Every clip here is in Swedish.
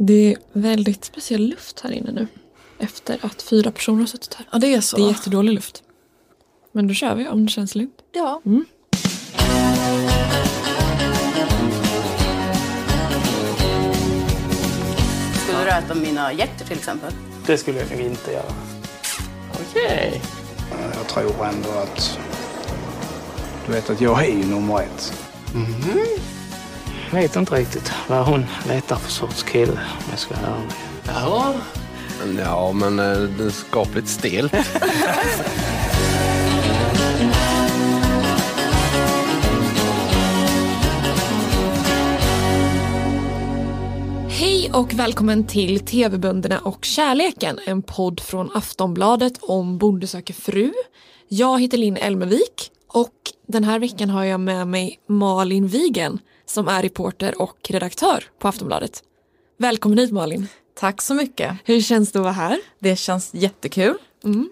Det är väldigt speciell luft här inne nu. Efter att fyra personer har suttit här. Ja det är så. Det är jättedålig luft. Men då kör vi om det känns lugnt. Ja. Skulle du äta mina hjärtor till exempel? Det skulle jag nog inte göra. Okej. Jag tror ändå att... Du vet att jag är ju nummer ett. Jag vet inte riktigt vad hon letar för sorts kille om jag ska vara ärlig. Jaha. Ja, men eh, det är skapligt stelt. Hej och välkommen till TV-bönderna och kärleken. En podd från Aftonbladet om Bonde söker fru. Jag heter Linn Elmevik och den här veckan har jag med mig Malin Wigen som är reporter och redaktör på Aftonbladet. Välkommen hit Malin. Tack så mycket. Hur känns det att vara här? Det känns jättekul. Mm.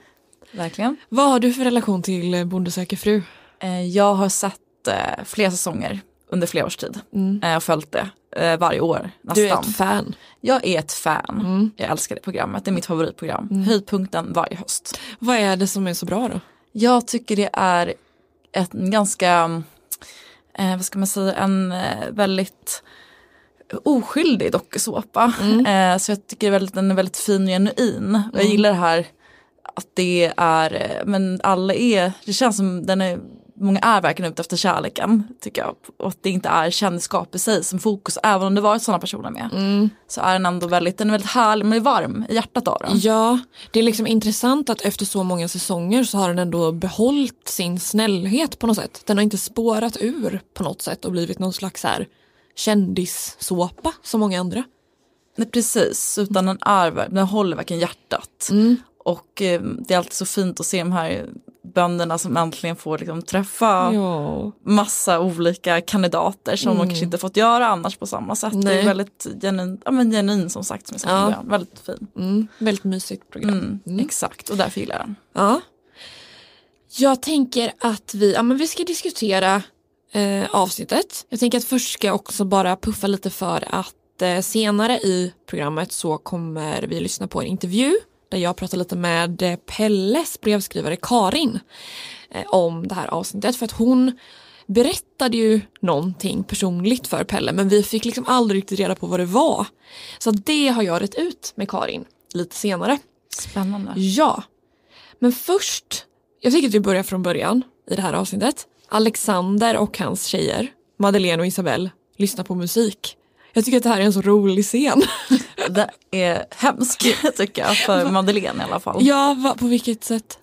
Verkligen. Vad har du för relation till Bonde söker fru? Eh, Jag har sett eh, flera säsonger under flera års tid. Jag har följt det eh, varje år nästan. Du är ett fan. Jag är ett fan. Jag älskar det programmet. Det är mitt favoritprogram. Höjdpunkten varje höst. Vad är det som är så bra då? Jag tycker det är ett ganska, eh, vad ska man säga, en eh, väldigt oskyldig dokusåpa. Eh, så jag tycker väldigt, den är väldigt fin och genuin. Och jag gillar det här att det är, eh, men alla är, det känns som den är, många är verkligen ute efter kärleken tycker jag. Och att det inte är kändisskap i sig som fokus, även om det varit sådana personer med. Så är den ändå väldigt, den är väldigt härlig, men är varm i hjärtat av den. Ja, det är liksom intressant att efter så många säsonger så har den ändå behållit sin snällhet på något sätt. Den har inte spårat ur på något sätt och blivit någon slags här kändissåpa som många andra. Nej, precis, utan den, är, den håller verkligen hjärtat. Och eh, det är alltid så fint att se de här bönderna som äntligen får liksom, träffa Ja. massa olika kandidater som de kanske inte fått göra annars på samma sätt. Det Nej. är väldigt genuin, ja, men genuin som sagt som jag sa Ja. Väldigt fin. Mm, väldigt mysigt program. Mm, Exakt, och därför gillar jag den. Ja. Jag tänker att vi, ja, men vi ska diskutera eh, avsnittet. Jag tänker att först ska jag också bara puffa lite för att eh, senare i programmet så kommer vi lyssna på en intervju där jag pratar lite med eh, Pelles brevskrivare Karin eh, om det här avsnittet för att hon berättade ju någonting personligt för Pelle men vi fick liksom aldrig riktigt reda på vad det var. Så det har jag rätt ut med Karin lite senare. Spännande. Ja, men först, jag tycker att vi börjar från början i det här avsnittet. Alexander och hans tjejer, Madeleine och Isabelle, lyssnar på musik. Jag tycker att det här är en så rolig scen. Det är hemskt tycker jag, för Madeleine i alla fall. ja, va, på vilket sätt?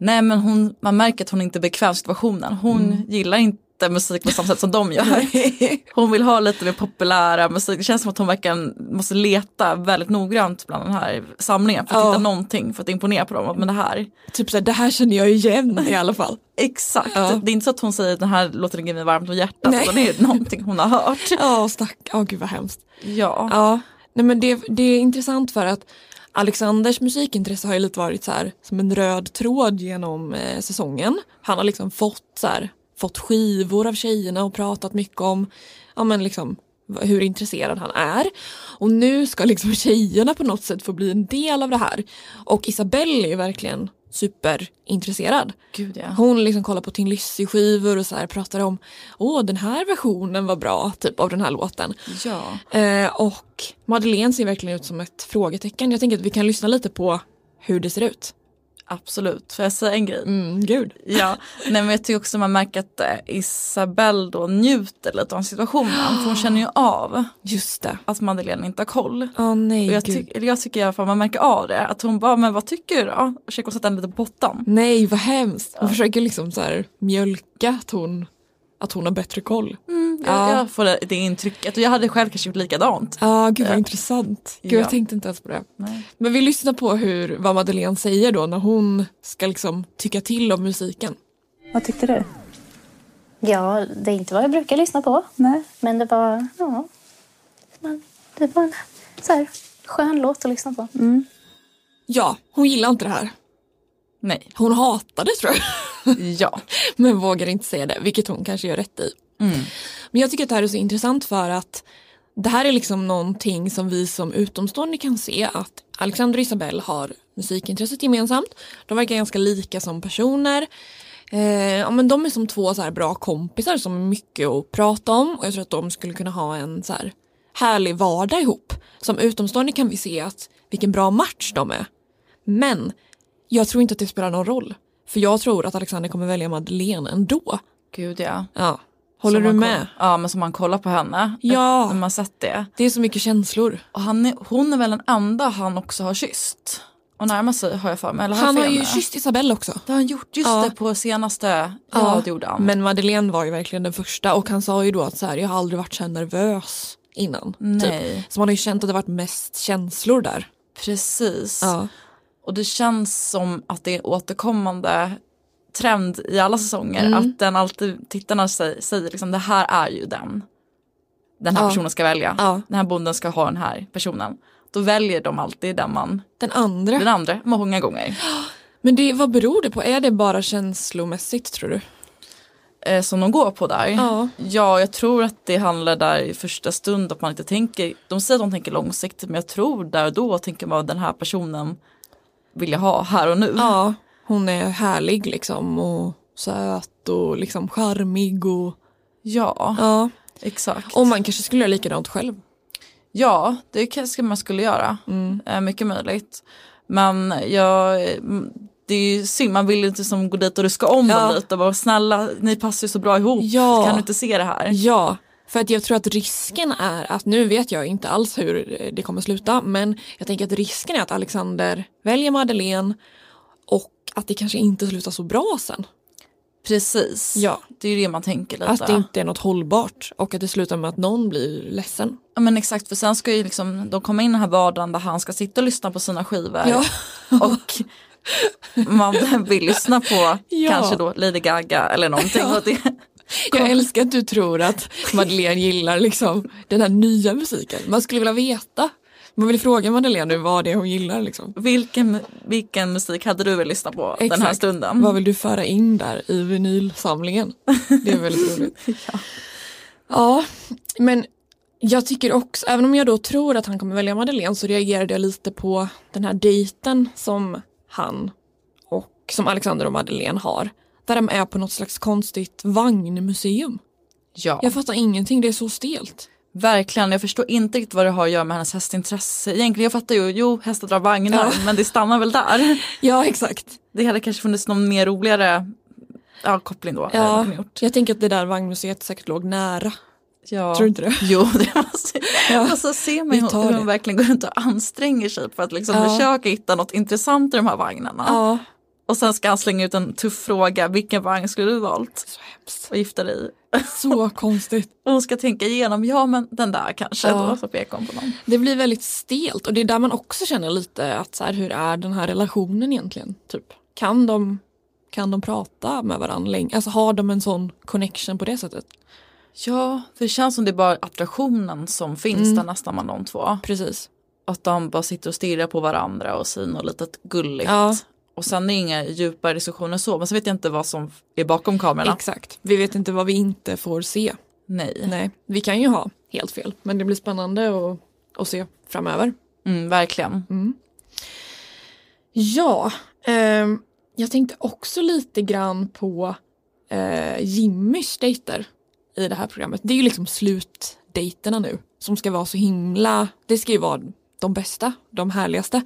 Nej men hon, man märker att hon inte är bekväm i situationen. Hon Mm. gillar inte musik på samma sätt som de gör. Hon vill ha lite mer populära musik. Det känns som att hon verkligen måste leta väldigt noggrant bland den här samlingen för att Ja. hitta någonting för att imponera på dem. Men det här, Typ såhär, det här känner jag igen i alla fall. exakt. Ja. Det är inte så att hon säger att den här låter ligga mig varmt om hjärtat. Utan det är någonting hon har hört. Ja, stack. Ja, gud vad hemskt. Ja. Ja, nej men det, det är intressant för att Alexanders musikintresse har ju lite varit så här som en röd tråd genom eh, säsongen. Han har liksom fått så här, fått skivor av tjejerna och pratat mycket om ja, men liksom, hur intresserad han är. Och nu ska liksom tjejerna på något sätt få bli en del av det här. Och Isabelle är ju verkligen superintresserad. Gud ja. Hon liksom kollar på Tin Lizzy-skivor och så här pratar om åh den här versionen var bra typ av den här låten. ja. Eh, och Madeleine ser verkligen ut som ett frågetecken. Jag tänker att vi kan lyssna lite på hur det ser ut. Absolut. Får jag säga en grej? Mm, gud. Ja, nej men jag tycker också man märker att eh, Isabelle då njuter lite av situationen. För hon känner ju av Just det. att Madeleine inte har koll. Åh nej, Och jag, ty- jag tycker i alla fall man märker av det. Att hon bara, men vad tycker du då? Och försöker sätta henne lite på pottan. Nej, vad hemskt. Hon försöker liksom så här mjölka att hon, att hon har bättre koll. Jag, Ja. jag får det, det intrycket. Och jag hade själv kanske gjort likadant. Ja, gud vad Ja. intressant. Gud, Ja. jag tänkte inte ens på det. Nej. Men vi lyssnar på hur, vad Madeleine säger då när hon ska liksom tycka till om musiken. Vad tyckte du? Ja, det är inte vad jag brukar lyssna på. Nej. Men det var, ja. Det var en så här, skön låt att lyssna på. Ja, hon gillar inte det här. Nej. Hon hatar det tror jag. Ja. Men vågar inte säga det, vilket hon kanske gör rätt i. Mm. Men jag tycker att det här är så intressant för att det här är liksom någonting som vi som utomstående kan se att Alexander och Isabelle har musikintresset gemensamt. De verkar ganska lika som personer. Eh, ja, men de är som två så här bra kompisar som har mycket att prata om och jag tror att de skulle kunna ha en så här härlig vardag ihop. Som utomstående kan vi se att vilken bra match de är. Men jag tror inte att det spelar någon roll. För jag tror att Alexander kommer välja Madeleine ändå. Gud ja. Ja. Håller du med? Ja men som man kollar på henne. Ja. När man sett det. Det är så mycket känslor. Och han är, hon är väl den enda han också har kysst. Och närmar sig har jag för mig. Eller har Han har fel ju kysst Isabelle också. Det har han gjort just Ja. det på senaste. Ja, det gjorde han. Men Madeleine var ju verkligen den första och han sa ju då att så här, jag har aldrig varit så nervös innan. Nej. Typ. Så man har ju känt att det varit mest känslor där. Precis. Ja. Och det känns som att det är återkommande trend i alla säsonger. Mm. Att den alltid, tittarna säger, säger liksom det här är ju den. Den här Ja. personen ska välja. Ja. Den här bonden ska ha den här personen. Då väljer de alltid den man, Den andra. den andra många gånger. Men det, vad beror det på? Är det bara känslomässigt tror du? Eh, som de går på där. Ja. Ja, jag tror att det handlar där i första stund att man inte tänker, de säger att de tänker långsiktigt men jag tror där och då tänker man den här personen vill jag ha här och nu. Ja, hon är härlig liksom och söt och liksom charmig och Ja, ja. exakt. Och man kanske skulle göra likadant själv. Ja, det kanske man skulle göra. Eh, mycket möjligt. Men jag, mm, det är ju synd, man vill ju inte som gå dit och ruska om Ja. dem lite och bara snälla, ni passar ju så bra ihop, Ja. kan du inte se det här? Ja, för att jag tror att risken är att nu vet jag inte alls hur det kommer sluta men jag tänker att risken är att Alexander väljer Madeleine och att det kanske inte slutar så bra sen. Precis, Ja. det är ju det man tänker lite. Att det inte är något hållbart och att det slutar med att någon blir ledsen. Ja men exakt, för sen ska ju liksom de komma in i den här vardagen där han ska sitta och lyssna på sina skivor. Ja. Och man vill lyssna på Ja. kanske då Lady Gaga eller någonting. Det, Jag älskar att du tror att Madeleine gillar liksom den här nya musiken. Man skulle vilja veta. Man vill fråga Madeleine nu vad det är hon gillar liksom. vilken, vilken musik hade du velat lyssna på den här Exakt. stunden? Vad vill du föra in där i vinylsamlingen? Det är väldigt roligt. ja. men jag tycker också, även om jag då tror att han kommer välja Madeleine så reagerade jag lite på den här dejten som han och som Alexander och Madeleine har. Där de är på något slags konstigt vagnmuseum. Ja, Jag fattar ingenting, det är så stelt. verkligen. Jag förstår inte riktigt vad det har att göra med hennes hästintresse. Egentligen, jag fattar ju, jo hästar drar vagnar, men det stannar väl där. Ja, exakt. Det hade kanske funnits någon mer roligare ja, koppling då. Ja, jag tänker att det där vagnmuseet säkert låg nära. Ja. Tror du inte det? Jo, det måste Ja. Och så ser man ju hur det. hon verkligen går runt och anstränger sig för att liksom Ja. försöka hitta något intressant i de här vagnarna. Ja, Och sen ska han slänga ut en tuff fråga, vilken vagn skulle du valt så hemskt. och gifta dig i? Så konstigt. Och hon ska tänka igenom, ja men den där kanske Ja. då, så pekar hon på någon. Det blir väldigt stelt och det är där man också känner lite att så här, hur är den här relationen egentligen? Typ. Kan, de, kan de prata med varandra länge? Alltså har de en sån connection på det sättet? Ja, för det känns som det är bara attraktionen som finns Mm. där nästan med de två. Precis. Att de bara sitter och stirrar på varandra och säger något litet gulligt. Ja. Och sen är det inga djupa diskussioner så, men så vet jag inte vad som är bakom kamerorna. Exakt. Vi vet inte vad vi inte får se. Nej, Nej, vi kan ju ha helt fel. Men det blir spännande att, att se framöver. mm, verkligen. Ja, ehm, jag tänkte också lite grann på eh, Jimmys dejter i det här programmet. Det är ju liksom slutdejterna nu som ska vara så himla, det ska ju vara de bästa, de härligaste.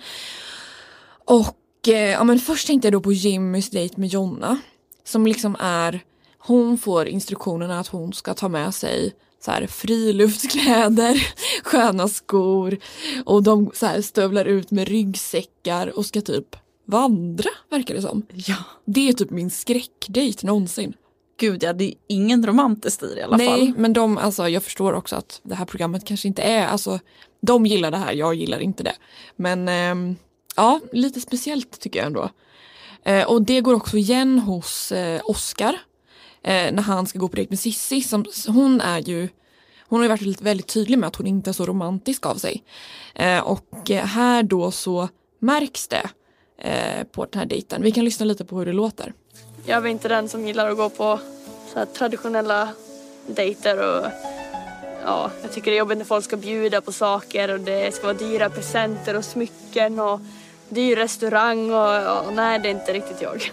Och eh, ja, men först tänkte jag då på Jimmys dejt med Jonna som liksom är, hon får instruktionerna att hon ska ta med sig så här, friluftskläder, sköna skor och de så här, stövlar ut med ryggsäckar och ska typ vandra verkar det som. Ja. Det är typ min skräckdejt någonsin. Gud ja, det är ingen romantisk stil i alla Nej, fall. men de, alltså, jag förstår också att det här programmet kanske inte är, alltså de gillar det här, jag gillar inte det. Men ehm, ja, lite speciellt tycker jag ändå. Eh, och det går också igen hos eh, Oscar eh, när han ska gå på dejt med Sissi. Som, hon är ju hon har ju varit väldigt, tydlig med att hon inte är så romantisk av sig. Eh, och eh, här då så märks det eh, på den här dejten. Vi kan lyssna lite på hur det låter. Jag är inte den som gillar att gå på så här traditionella dejter och ja, jag tycker det är jobbigt när folk ska bjuda på saker och det ska vara dyra presenter och smycken och dyr restaurang och, och nej, det är inte riktigt jag.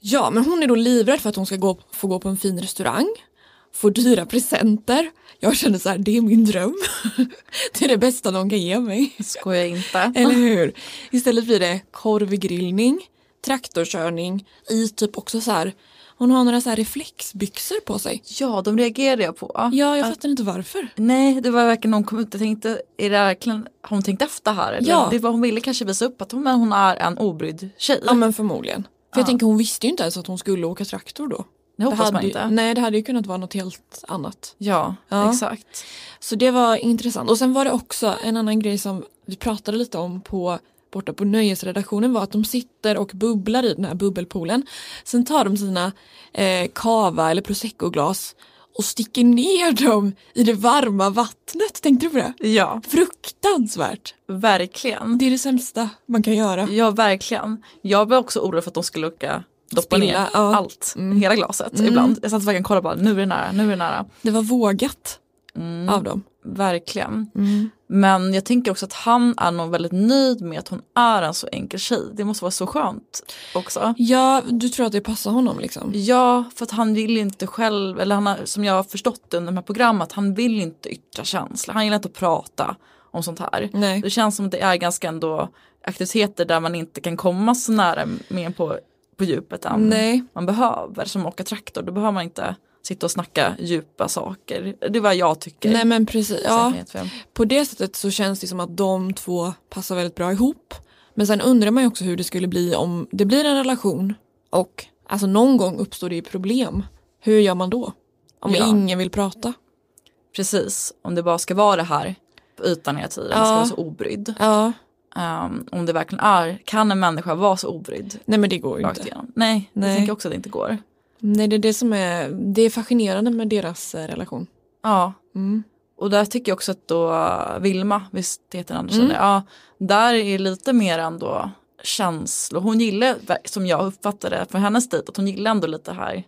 Ja, men hon är då livrädd för att hon ska gå, få gå på en fin restaurang, få dyra presenter. Jag känner så här, det är min dröm. det är det bästa de kan ge mig. Skojar inte. Eller hur? Istället blir det korvgrillning, traktorkörning i typ också så här, hon har några så här reflexbyxor på sig. Ja, de reagerade jag på. Ja, jag Att- fattar inte varför. Nej, det var verkligen någon kom ut och tänkte, är det verkligen, har hon tänkt efter här? Eller? Ja. Det var, hon ville kanske visa upp att hon, hon är en obrydd tjej. Ja men förmodligen. För jag Ja. tänker hon visste ju inte ens att hon skulle åka traktor då. det hoppas hade man inte. Nej det hade ju kunnat vara något helt annat. Ja, Ja. exakt. Så det var intressant. Och sen var det också en annan grej som vi pratade lite om på borta på nöjesredaktionen var att de sitter och bubblar i den här bubbelpoolen. Sen tar de sina eh, cava eller prosecco-glas och sticker ner dem i det varma vattnet. Tänkte du på det? Ja, Fruktansvärt. verkligen. Det är det sämsta man kan göra. Ja, verkligen. Jag var också orolig för att de skulle åka doppa Spilla, ner ja. allt, Mm. hela glaset Mm. ibland. Jag satt verkligen och kollade bara, nu är det nära, nu är det nära. Det var vågat Mm. av dem. Verkligen. Mm. Men jag tänker också att han är nog väldigt nöjd med att hon är en så enkel tjej. Det måste vara så skönt också. Ja, du tror att det passar honom liksom? Ja, för att han vill inte själv, eller han har, som jag har förstått under de här programmen, att han vill inte yttra känslor. Han gillar inte att prata om sånt här. Nej. Det känns som att det är ganska ändå aktiviteter där man inte kan komma så nära med på, på djupet än Nej. man behöver. Som åka traktor, då behöver man inte sitta och snacka djupa saker. Det är vad jag tycker. Nej men precis. Ja, på det sättet så känns det som att de två passar väldigt bra ihop. Men sen undrar man ju också hur det skulle bli om det blir en relation och alltså någon gång uppstår det ju problem. Hur gör man då? Om Ja. ingen vill prata? Precis, om det bara ska vara det här på ytan hela tiden, Ja. man ska vara så obrydd. Ja, Um, om det verkligen är, kan en människa vara så obrydd nej men det går ju inte. igenom? Nej, Nej. jag tänker också att det inte går. Nej det är det som är, det är fascinerande med deras eh, relation. Ja, Mm. och där tycker jag också att då Vilma, visst heter den Mm. ja, där är lite mer ändå känslor. Hon gillar, som jag uppfattade från hennes dejt, att hon gillar ändå lite här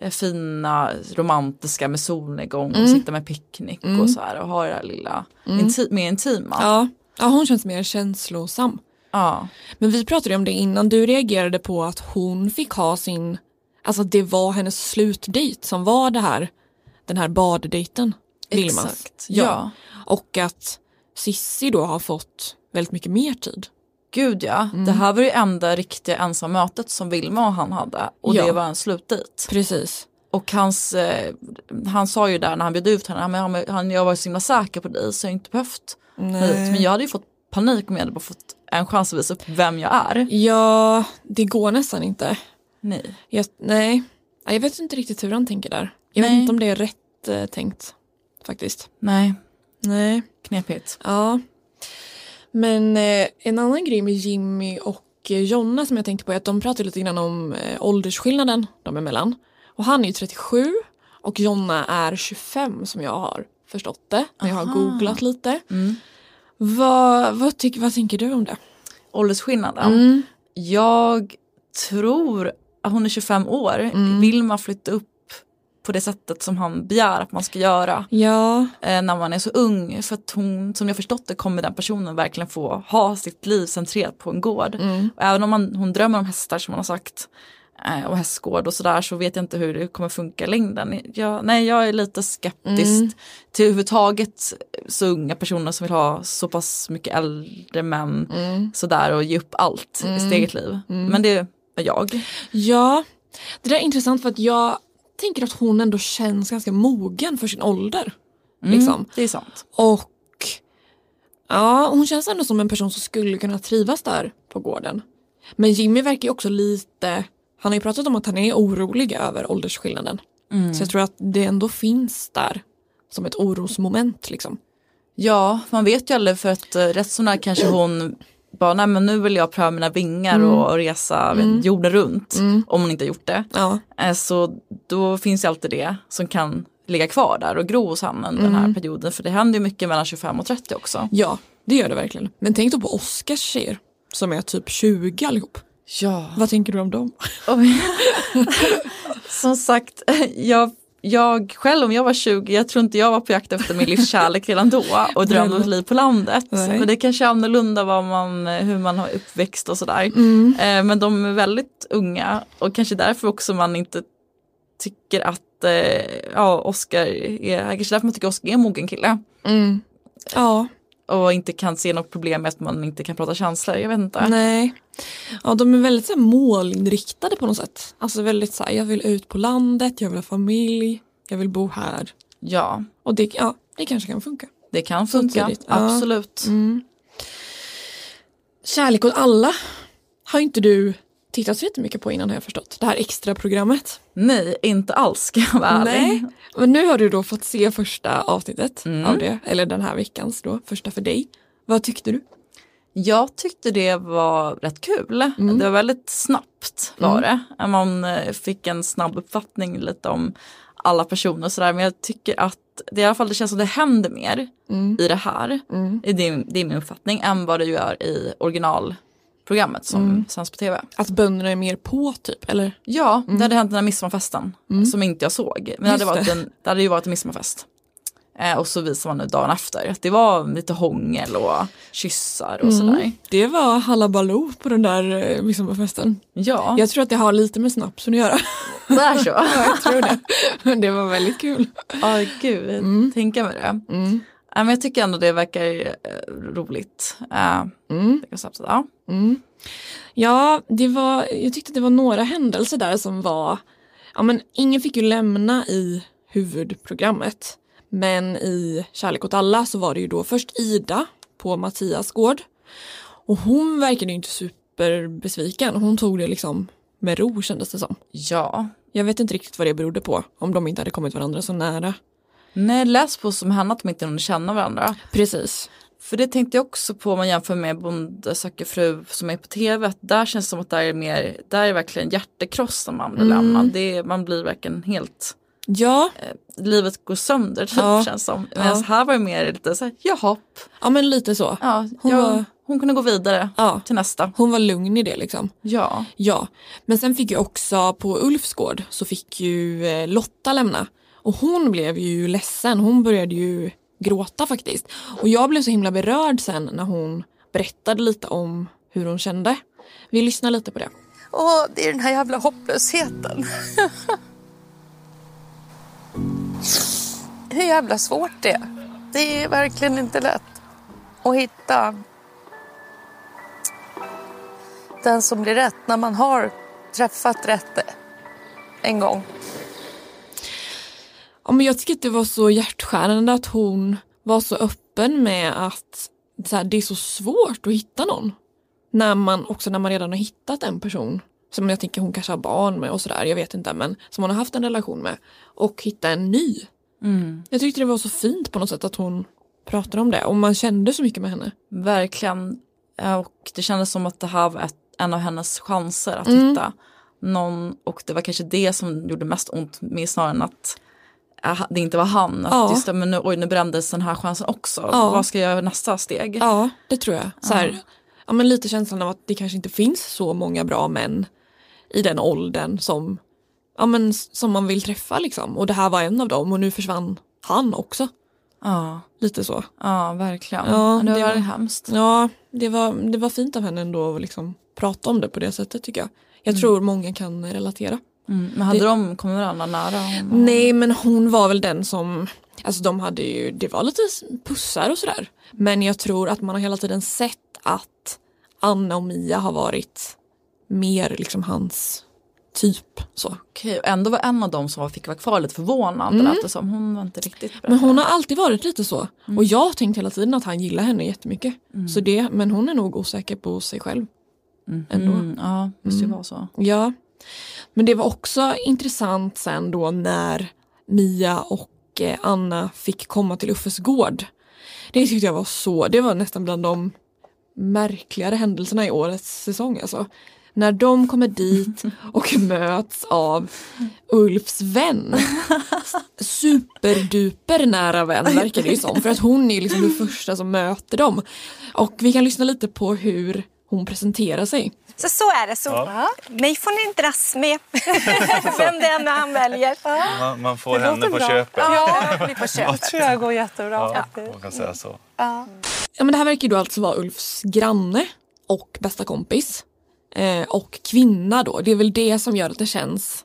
eh, fina, romantiska med solnedgång och Mm. sitta med picknick Mm. och så här och ha det här lilla, Mm. inti- mer intima. Ja. ja, hon känns mer känslosam. Ja. Men vi pratade om det innan, du reagerade på att hon fick ha sin, alltså det var hennes slutdejt som var det här, den här baddejten. Vilmas. Exakt, ja. Och att Sissi då har fått väldigt mycket mer tid. Gud ja, Mm. det här var ju enda riktiga ensamma mötet som Vilma och han hade och Ja. det var en slutdejt. Precis. Och hans, eh, han sa ju där när han bjöd ut henne, "Ja, han, jag var så himla säker på dig så jag inte behövt hit. Men jag hade ju fått panik om jag hade bara fått en chans att visa upp vem jag är. Ja, det går nästan inte. Nej. Jag, nej, Ja, jag vet inte riktigt hur han tänker där. Jag vet Nej. inte om det är rätt eh, tänkt faktiskt. Nej, Nej. knepigt. Ja. Men eh, en annan grej med Jimmy och eh, Jonna som jag tänkte på är att de pratade lite grann om eh, åldersskillnaden dem emellan. Och han är ju 37 och Jonna är 25 som jag har förstått det när jag har googlat lite. Mm. Vad, vad, tyck, vad tänker du om det? Åldersskillnaden. Mm. Jag tror hon är 25 år. Mm. Vill man flytta upp på det sättet som han begär att man ska göra Ja, eh, när man är så ung. För att hon, som jag förstått det, kommer den personen verkligen få ha sitt liv centrerat på en gård. mm. Och även om man, hon drömmer om hästar som hon har sagt eh, och hästgård och sådär så vet jag inte hur det kommer funka i längden. Jag, nej, jag är lite skeptisk Mm. till överhuvudtaget så unga personer som vill ha så pass mycket äldre män Mm. sådär och ge upp allt i sitt eget liv. Men det jag. ja. Det där är intressant för att jag tänker att hon ändå känns ganska mogen för sin ålder. Liksom. Mm, det är sant. Och ja, hon känns ändå som en person som skulle kunna trivas där på gården. Men Jimmy verkar ju också lite, han har ju pratat om att han är orolig över åldersskillnaden. Mm. Så jag tror att det ändå finns där som ett orosmoment liksom. Ja, man vet ju aldrig för att uh, rätt så när kanske hon bara, nej men nu vill jag pröva mina vingar Mm. och, och resa vet, jorden runt. Om hon inte har gjort det. Ja, Eh, Så då finns ju alltid det som kan ligga kvar där och gro hos honom under den Mm. här perioden. För det händer ju mycket mellan 25 och 30 också. ja, det gör det verkligen. Men tänk då på Oscars tjejer som är typ 20 allihop. Ja. Vad tänker du om dem? Som sagt, jag jag själv om jag var 20, jag tror inte jag var på jakt efter min livskärlek redan då och drömde om ett liv på landet. Nej. Men det kanske är annorlunda vad man, hur man har uppväxt och sådär. Mm. Eh, men de är väldigt unga och kanske därför också man inte tycker att eh, ja, Oscar är, kanske därför man tycker Oscar är en mogen kille. Mm. Ja, Och inte kan se något problem med att man inte kan prata känslor, jag vet inte. nej. Ja, de är väldigt så här, målinriktade på något sätt. Alltså väldigt så här, jag vill ut på landet, jag vill ha familj, jag vill bo här. Ja, Och det, ja, det kanske kan funka. det kan funka, tidigt, ja. absolut. Mm. Kärlek åt alla har inte du tittat så jättemycket på innan har jag förstått. Det här extra programmet. Nej, inte alls ska jag vara ärlig. Nej, men nu har du då fått se första avsnittet Mm. av det, eller den här veckans då, första för dig. Vad tyckte du? Jag tyckte det var rätt kul. Mm. Det var väldigt snabbt var det. Man eh, fick en snabb uppfattning lite om alla personer och sådär. Men jag tycker att det i alla fall det känns som det händer mer Mm. i det här. I Det, är- det är min uppfattning än vad det gör i originalprogrammet som Mm. sänds på tv. Att bönderna är mer på typ, eller? Ja, det hade hänt den här midsommarfesten som inte jag såg. Men det hade, Mm. Varit en, det hade ju varit en midsommarfest. Eh, och så visar man nu dagen efter att det var lite hångel och kyssar och sådär. Det var halabaloo på den där eh, midsommarfesten. Ja, Jag tror att det har lite med snapsen att göra. det är så. jag tror det. Men det var väldigt kul. Ja, gud, tänka mig det. Mm. Ja, men jag tycker ändå det verkar eh, roligt. Uh, Mm. ja. Mm. Ja, det var, jag tyckte det var några händelser där som var, ja men ingen fick ju lämna i huvudprogrammet. Men i Kärlek åt alla så var det ju då först Ida på Mattias gård. Och hon verkade ju inte superbesviken. Hon tog det liksom med ro kändes det som. ja. Jag vet inte riktigt vad det berodde på. Om de inte hade kommit varandra så nära. Nej, läs på som henne att de inte kunde känna varandra. Precis. För det tänkte jag också på om man jämför med Bonde söker fru som är på tv. Där känns det som att där är mer, där är verkligen hjärtekross när man blir Mm. lämnad. Det är, man blir verkligen helt, Ja, livet går sönder typ Ja. känns som. Ja. Medan här var det mer lite så här, jaha, ja men lite så. ja, Hon hon, ja, var- hon kunde gå vidare Ja, till nästa. hon var lugn i det liksom. Ja, Ja, men sen fick ju också på Ulfsgård så fick ju eh, Lotta lämna. Och hon blev ju ledsen, hon började ju gråta faktiskt. Och jag blev så himla berörd sen när hon berättade lite om hur hon kände. Vi lyssnar lite på det. Åh, det är den här jävla hopplösheten. Hur jävla svårt det är. Det är verkligen inte lätt att hitta den som blir rätt när man har träffat rätt en gång. Ja, men jag tycker att det var så hjärtskärande att hon var så öppen med att så här, det är så svårt att hitta någon. När man också när man redan har hittat en person som jag tänker hon kanske har barn med och sådär, jag vet inte men som hon har haft en relation med och hitta en ny. Jag tyckte det var så fint på något sätt att hon pratade om det och man kände så mycket med henne. verkligen. Eh, Och det kändes som att det här var ett, en av hennes chanser att Mm. hitta någon. Och det var kanske det som gjorde mest ont med snarare än att det inte var han. Att Ja. just det, men nu, oj, nu brändes den här chansen också. Ja. Vad ska jag göra nästa steg? Ja, det tror jag. Så här, ja, men lite känslan av att det kanske inte finns så många bra män i den åldern som, ja, men, som man vill träffa liksom. Och det här var en av dem och nu försvann han också. Ja, Lite så. ja verkligen. Ja, det var det var- hemskt. Ja, det var, det var fint av henne ändå att liksom prata om det på det sättet tycker jag. Jag tror många kan relatera. Mm. Men hade Det- de kommit varandra nära? Nej men hon var väl den som, alltså de hade ju, det var lite pussar och sådär. Men jag tror att man har hela tiden sett att Anna och Mia har varit mer liksom hans typ så. Okej, och ändå var en av dem som fick vara kvar lite förvånad. Mm. Det som. Hon var inte riktigt. Men hon har alltid varit lite så. Och jag har tänkt hela tiden att han gillar henne jättemycket. Så det, men hon är nog osäker på sig själv. ändå. Mm, ja, måste ju vara så. Ja, men det var också intressant sen då när Mia och eh, Anna fick komma till Uffes gård. Det tyckte jag var så, det var nästan bland de märkligare händelserna i årets säsong alltså. När de kommer dit och möts av Ulfs vän. Superduper nära vän verkar det ju som. För att hon är liksom den första som möter dem. Och vi kan lyssna lite på hur hon presenterar sig. Så så är det. Så Mig får ni dras med. Vem det än är han väljer. Man, man får Det henne på bra. köpet. Ja, vi får Det köpa. tror jag går jättebra Ja, man kan säga så. Ja. Ja, men det här verkar ju då alltså vara Ulfs granne och bästa kompis. Eh, och kvinna då. Det är väl det som gör att det känns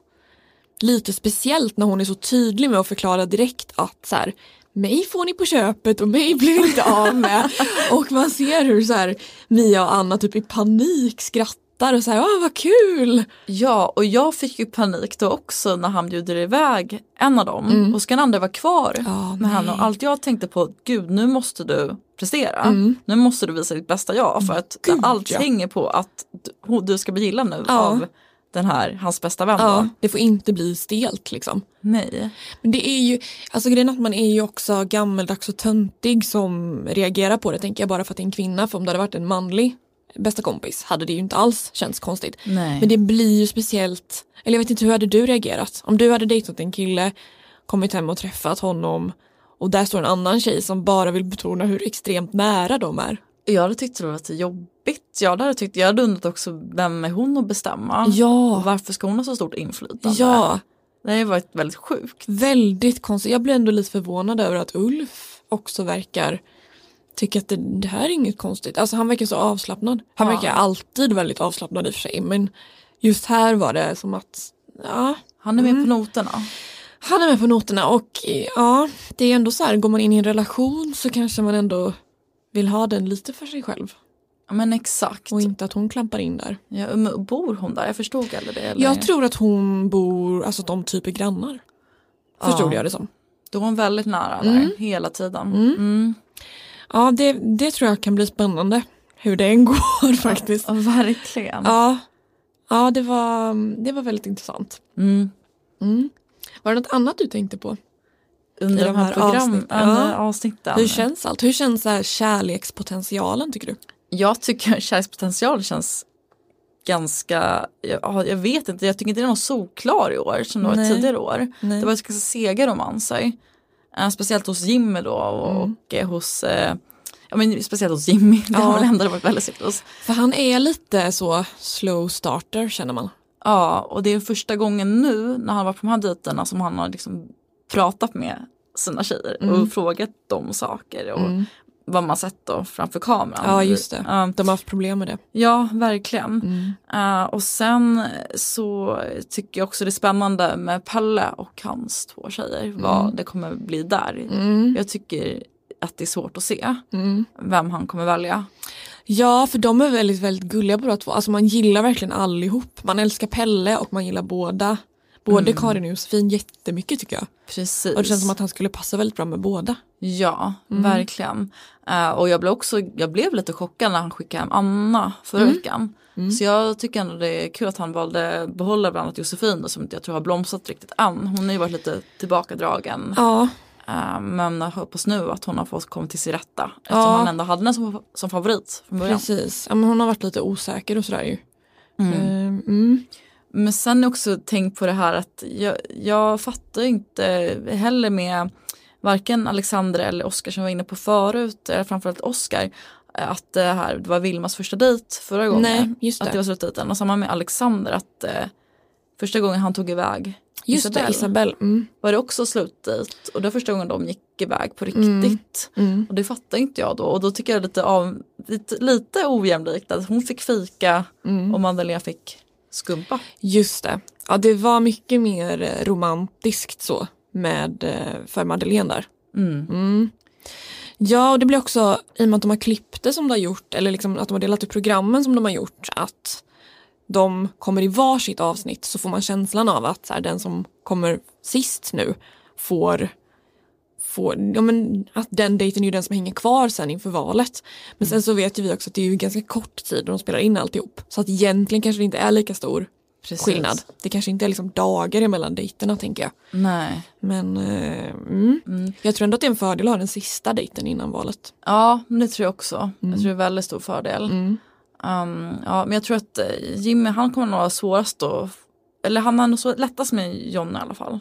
lite speciellt när hon är så tydlig med att förklara direkt att så här, mig får ni på köpet och mig blir ni inte av med. och man ser hur så här, Mia och Anna typ i panik skrattar och säger ah vad kul. Ja, och jag fick ju panik då också när han bjuder iväg en av dem och ska den andra vara kvar Ja, med henne. nej. Och allt jag tänkte på, gud nu måste du prestera. Nu måste du visa ditt bästa jag för att Gud, allt ja. hänger på att du, du ska bli gillad nu Ja. av den här, hans bästa vän. Ja, Då. det får inte bli stelt liksom. Nej. Men det är ju, alltså grejen att man är ju också gammeldags och töntig som reagerar på det tänker jag bara för att det är en kvinna. För om det hade varit en manlig bästa kompis hade det ju inte alls känts konstigt. Nej. Men det blir ju speciellt, eller jag vet inte hur hade du reagerat? Om du hade dejtat en kille, kommit hem och träffat honom och där står en annan tjej som bara vill betona hur extremt nära de är. Jag hade tyckt det var lite jobbigt. Jag hade, tyckt, jag hade undrat också vem är hon att bestämma? Ja. Varför ska hon ha så stort inflytande? Ja, Det har varit väldigt sjukt. väldigt konstigt. Jag blir ändå lite förvånad över att Ulf också verkar tycka att det, det här är inget konstigt. Alltså han verkar så avslappnad. Han Ja. verkar alltid väldigt avslappnad i och för sig men just här var det som att ja, Han är med Mm. på noterna. han är med på noterna och ja, det är ändå så här, går man in i en relation så kanske man ändå vill ha den lite för sig själv Ja, Men exakt. och inte att hon klampar in där. Ja, men bor hon där? Jag förstod aldrig det. Eller? Jag tror att hon bor, alltså att de typ är grannar. Förstod Ja. jag det som. Då är hon väldigt nära där Mm. hela tiden. Mm. Mm. Ja, det, det tror jag kan bli spännande hur det än går faktiskt. Ja, verkligen. Ja, ja det, var, det var väldigt intressant. Mm. Mm. Var det något annat du tänkte på? Under de de här, här program, Ja. avsnitten. Hur känns allt? Hur känns här kärlekspotentialen tycker du? Jag tycker kärlekspotential känns ganska, ja, jag vet inte, jag tycker inte det är någon solklar i år som det var tidigare år. Nej. Det var ganska sega romanser. Eh, speciellt hos Jimmy då och, Mm. och eh, hos, eh, ja men speciellt hos Jimmy, det Ja. har väl ändå varit väldigt seriöst. För han är lite så slow starter känner man. Ja, och det är första gången nu när han var på de här dejterna som han har liksom pratat med sina tjejer Mm. och frågat dem saker och vad man sett då framför kameran. Ja just det, de har haft problem med det. ja verkligen. Mm. Eh, och sen så tycker jag också det är spännande med Pelle och hans två tjejer, vad det kommer bli där. Mm. Jag tycker att det är svårt att se Mm. vem han kommer välja. Ja för de är väldigt väldigt gulliga båda två. Alltså man gillar verkligen allihop. Man älskar Pelle och man gillar båda. Både Karin och Josefin jättemycket tycker jag. Precis. Och det känns som att han skulle passa väldigt bra med båda. Ja, Mm. verkligen. Eh, och jag blev också, jag blev lite chockad när han skickade hem Anna förra Mm. veckan. Så jag tycker ändå det är kul att han valde behålla bland annat Josefin då, som inte jag tror har blomstrat riktigt än. Hon har ju varit lite tillbakadragen. Ja, Eh, men jag hoppas nu att hon har fått komma till sin rätta. Eftersom Ja. han ändå hade den som, som favorit från början. precis. Ja, men hon har varit lite osäker och sådär ju. Mm. Mm. Mm. Men sen också tänkt på det här att jag, jag fattar inte heller med varken Alexander eller Oskar som var inne på förut, eller framförallt Oskar, att det här det var Vilmas första dejt förra gången. Nej, just Att det det. var slutdejten. Och samma med Alexander att eh, första gången han tog iväg Just Isabelle det, Isabelle. Mm. var det också slutdejt och det var första gången de gick iväg på Mm. riktigt. Mm. Och det fattar inte jag då och då tycker jag lite, av, lite, lite ojämlikt att hon fick fika Mm. och Madeleine fick skumpa. Just det. Ja, det var mycket mer eh, romantiskt så med eh, för Madeleine där. Mm. Mm. Ja, och det blir också i och med att de har klippt det som de har gjort eller liksom att de har delat upp programmen som de har gjort att de kommer i varsitt avsnitt så får man känslan av att så här, den som kommer sist nu får, får ja, men, att den dejten är ju den som hänger kvar sen inför valet. Men sen så vet ju vi också att det är ju ganska kort tid de spelar in alltihop. Så att egentligen kanske det inte är lika stor Precis. skillnad. Det kanske inte är liksom dagar emellan dejterna tänker jag. Nej. Men eh, mm. Mm. jag tror ändå att det är en fördel att ha den sista dejten innan valet. Ja, det tror jag också. Jag tror det är en väldigt stor fördel. Mm. Um, ja, men jag tror att eh, Jimmy han kommer nog ha svårast då. Eller han har nog lättast med John i alla fall.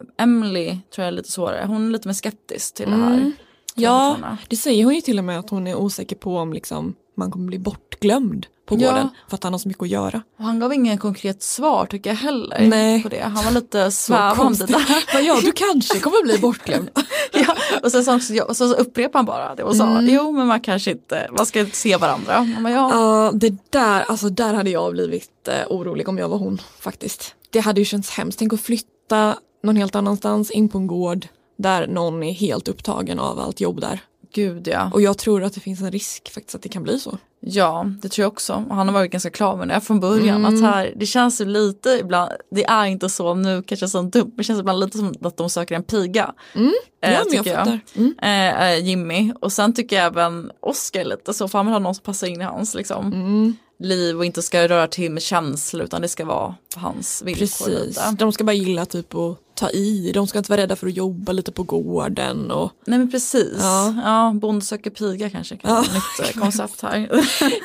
Mm. Emily tror jag är lite svårare. Hon är lite mer skeptisk till det här. Mm. Ja, det säger hon ju till och med att hon är osäker på om liksom man kommer bli bortglömd på Ja. gården för att han har så mycket att göra. Och han gav ingen konkret svar tycker jag heller Nej. på det. Han var lite svävande där. Men ja, du kanske kommer bli bortglömd. ja, och sen så, ja, och så upprepade han bara det och sa Mm. jo men man kanske inte, man ska se varandra. Bara, ja. Ja, det där, alltså där hade jag blivit eh, orolig om jag var hon faktiskt. Det hade ju känts hemskt. Tänk att flytta någon helt annanstans in på en gård där någon är helt upptagen av allt jobb där. Gud ja. Och jag tror att det finns en risk faktiskt att det kan bli så. Ja, det tror jag också. Och han har varit ganska klar med det från början. Mm. Att här, det känns ju lite ibland, det är inte så nu kanske så dumt, men det känns ibland lite som att de söker en piga. Mm. Eh, ja, men jag fattar. Mm. Eh, eh, Jimmy. Och sen tycker jag även Oscar lite så, för han vill ha någon som passar in i hans liksom, Mm. liv och inte ska röra till med känslor utan det ska vara på hans villkor. Precis. lite. De ska bara gilla typ att ta i. De ska inte vara rädda för att jobba lite på gården. Och Nej men precis. Ja. Ja. Bonde söker piga kanske kan vara ett nytt eh, koncept här.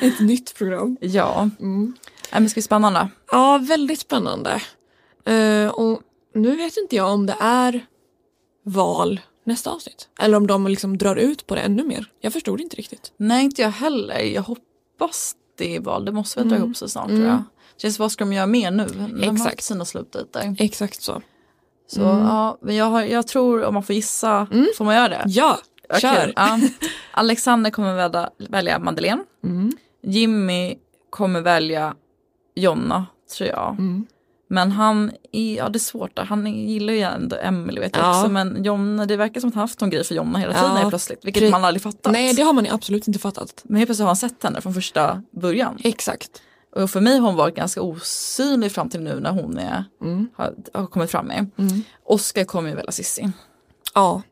ett nytt program. ja. Mm. Nej, men ska bli spännande. Ja, väldigt spännande. Eh, och nu vet inte jag om det är val nästa avsnitt. Eller om de liksom drar ut på det ännu mer. Jag förstod inte riktigt. Nej inte jag heller. Jag hoppas det är val. Det måste väl dra Mm. ihop sig snart Mm. tror jag. Känns vad ska de göra mer nu? De har Exakt. sina slutdejter. Exakt så. Så Mm. ja, men jag, har, jag tror om man får gissa, får man göra det? Ja, Okej, kör! ja. Alexander kommer välja, välja Madeleine. Mm. Jimmy kommer välja Jonna tror jag. Mm. Men han, är, ja det är svårt där. han gillar ju ändå Emily vet jag Ja. också. Men Jonna, det verkar som att han haft någon grej för Jonna hela Ja. tiden helt plötsligt. Vilket Pre- man aldrig fattat. Nej, det har man absolut inte fattat. Men helt plötsligt har han sett henne från första början. Exakt. Och för mig har hon varit ganska osynlig fram till nu när hon är, Mm. har, har kommit fram med. Mm. Oscar kommer ju välja Cissi. Ja,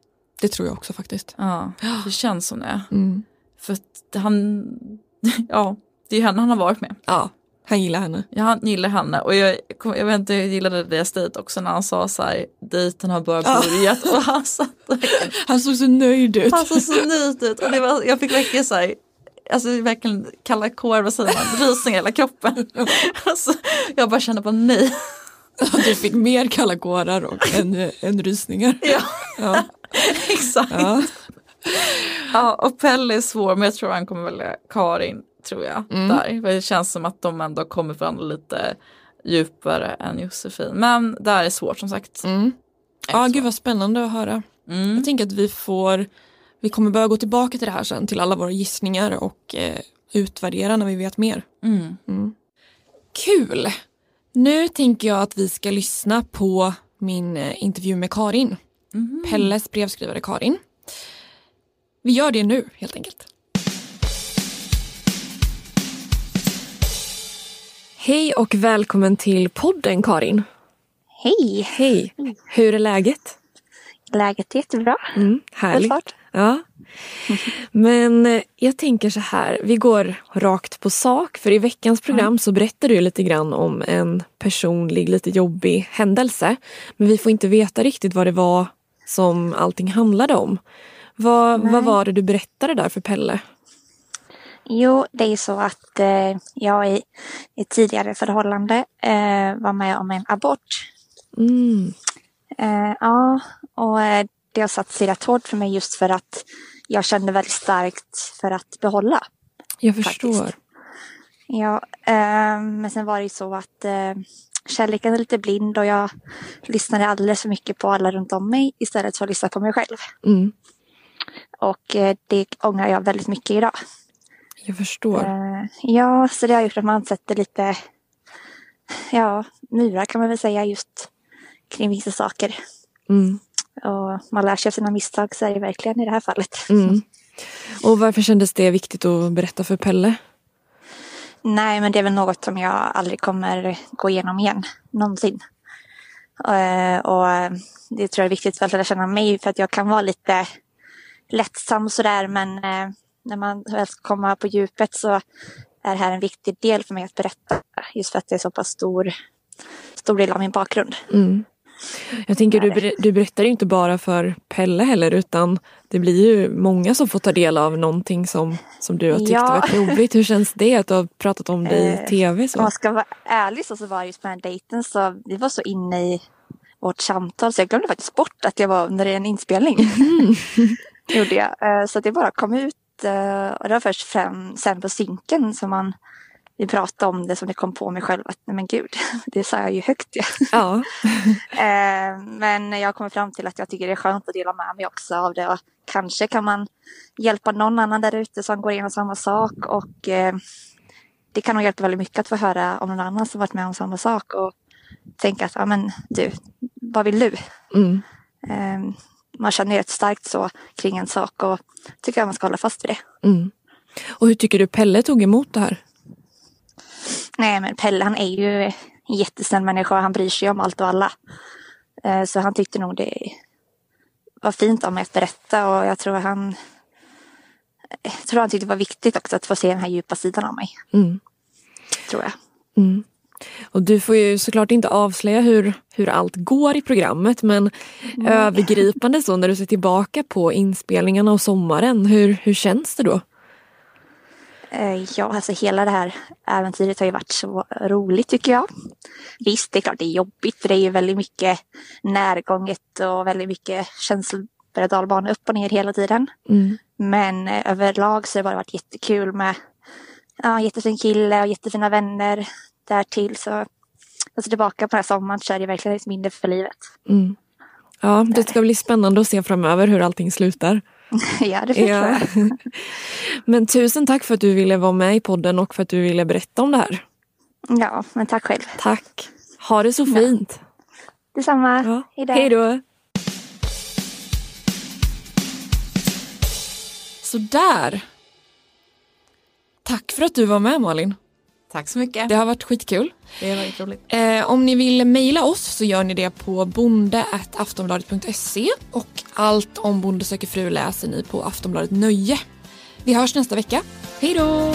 det tror jag också faktiskt. Ja, det känns som det. Mm. För att han, ja, det är ju henne han har varit med. Ja, han gillar henne. Ja, han gillar henne och jag, jag vet inte, jag gillade deras dejt också när han sa så här, dejten har bara Ja. börjat och han satt Han såg så nöjd ut. han såg så nöjd ut och det var, jag fick verkligen så här, alltså verkligen kalla kår, vad säger man, rysningar i hela kroppen. Alltså, jag bara kände bara nej. Du fick mer kalla kårar och än, än rysningar. Ja, Ja. exakt. Ja. Ja, och Pelle är svår men jag tror han kommer välja Karin, tror jag. Mm. Där. Det känns som att de ändå kommer varandra lite djupare än Josefin. Men där är svårt som sagt. Mm. Ja, gud vad spännande att höra. Mm. Jag tänker att vi får, vi kommer börja gå tillbaka till det här sen, till alla våra gissningar och eh, utvärdera när vi vet mer. Mm. Mm. Kul! Nu tänker jag att vi ska lyssna på min eh, intervju med Karin. Mhm. Pelles brevskrivare Karin. Vi gör det nu helt enkelt. Hej och välkommen till podden Karin. Hej! Hej! Hur är läget? Läget är jättebra. Mm, härligt. Ja. Men eh, jag tänker så här, vi går rakt på sak. För i veckans program så berättar du lite grann om en personlig, lite jobbig händelse. Men vi får inte veta riktigt vad det var som allting handlade om. Vad, vad var det du berättade där för Pelle? Jo, det är ju så att eh, jag i ett tidigare förhållande eh, var med om en abort. Mm. Eh, ja, och eh, det har satt sig rätt hårt för mig just för att jag kände väldigt starkt för att behålla. Jag förstår. Faktiskt. Ja, eh, men sen var det ju så att eh, kärleken är lite blind och jag lyssnade alldeles för mycket på alla runt om mig istället för att lyssna på mig själv. Mm. Och eh, det ångrar jag väldigt mycket idag. Jag förstår. Eh, ja, så det har gjort att man sätter lite ja, murar kan man väl säga just kring vissa saker. Mm. Och man lär sig av sina misstag så är det verkligen i det här fallet. Mm. Och varför kändes det viktigt att berätta för Pelle? Nej, men det är väl något som jag aldrig kommer gå igenom igen, någonsin. Eh, och det tror jag är viktigt för att lära känna mig för att jag kan vara lite lättsam sådär men eh, när man väl ska komma på djupet så är det här en viktig del för mig att berätta just för att det är så pass stor, stor del av min bakgrund. Mm. Jag tänker du, ber- du berättar ju inte bara för Pelle heller utan det blir ju många som får ta del av någonting som, som du har tyckt Ja. varit jobbigt. Hur känns det att du har pratat om det i Eh, tv? Om Så? man ska vara ärlig så, så var just med den dejten så vi var så inne i vårt samtal så jag glömde faktiskt bort att jag var under en inspelning. Gjorde jag. Eh, Så det bara kom ut eh, och det var först fram, sen på synken som man vi pratade om det som det kom på mig själv att nej men gud, det sa jag ju högt ja. Ja. Eh, men jag kommer fram till att jag tycker det är skönt att dela med mig också av det och kanske kan man hjälpa någon annan där ute som går igenom samma sak och eh, det kan nog hjälpa väldigt mycket att få höra om någon annan som varit med om samma sak och tänka att ja men du, vad vill du? Mm. Eh, man känner rätt starkt så kring en sak och tycker att man ska hålla fast vid det. Mm. Och hur tycker du Pelle tog emot det här? Nej men Pelle han är ju en jättesnäll människa han bryr sig om allt och alla. Eh, Så han tyckte nog det var fint av mig att berätta och jag tror han jag tror han tyckte det var viktigt också att få se den här djupa sidan av mig. Mm. Tror jag. Mm. Och du får ju såklart inte avslöja hur, hur allt går i programmet men övergripande så när du ser tillbaka på inspelningarna och sommaren, hur, hur känns det då? Eh, Ja, alltså hela det här äventyret har ju varit så roligt tycker jag. Visst, det är klart det är jobbigt för det är ju väldigt mycket närgånget och väldigt mycket känslor dalbana upp och ner hela tiden. Mm. Men eh, överlag så har det bara varit jättekul med ja, jättefin kille och jättefina vänner därtill. Så alltså tillbaka på den här sommaren så är det verkligen ett minne för livet. Mm. Ja, det ska bli spännande att se framöver hur allting slutar. ja, det förstår jag. Men tusen tack för att du ville vara med i podden och för att du ville berätta om det här. Ja, men tack själv. Tack. Ha det så fint. Detsamma. Ja. Hej då. Hej då. Sådär. Tack för att du var med Malin. Tack så mycket. Det har varit skitkul. Det är väldigt roligt. Eh, om ni vill mejla oss så gör ni det på bonde.aftonbladet.se och allt om Bonde söker fru läser ni på Aftonbladet Nöje. Vi hörs nästa vecka. Hej då!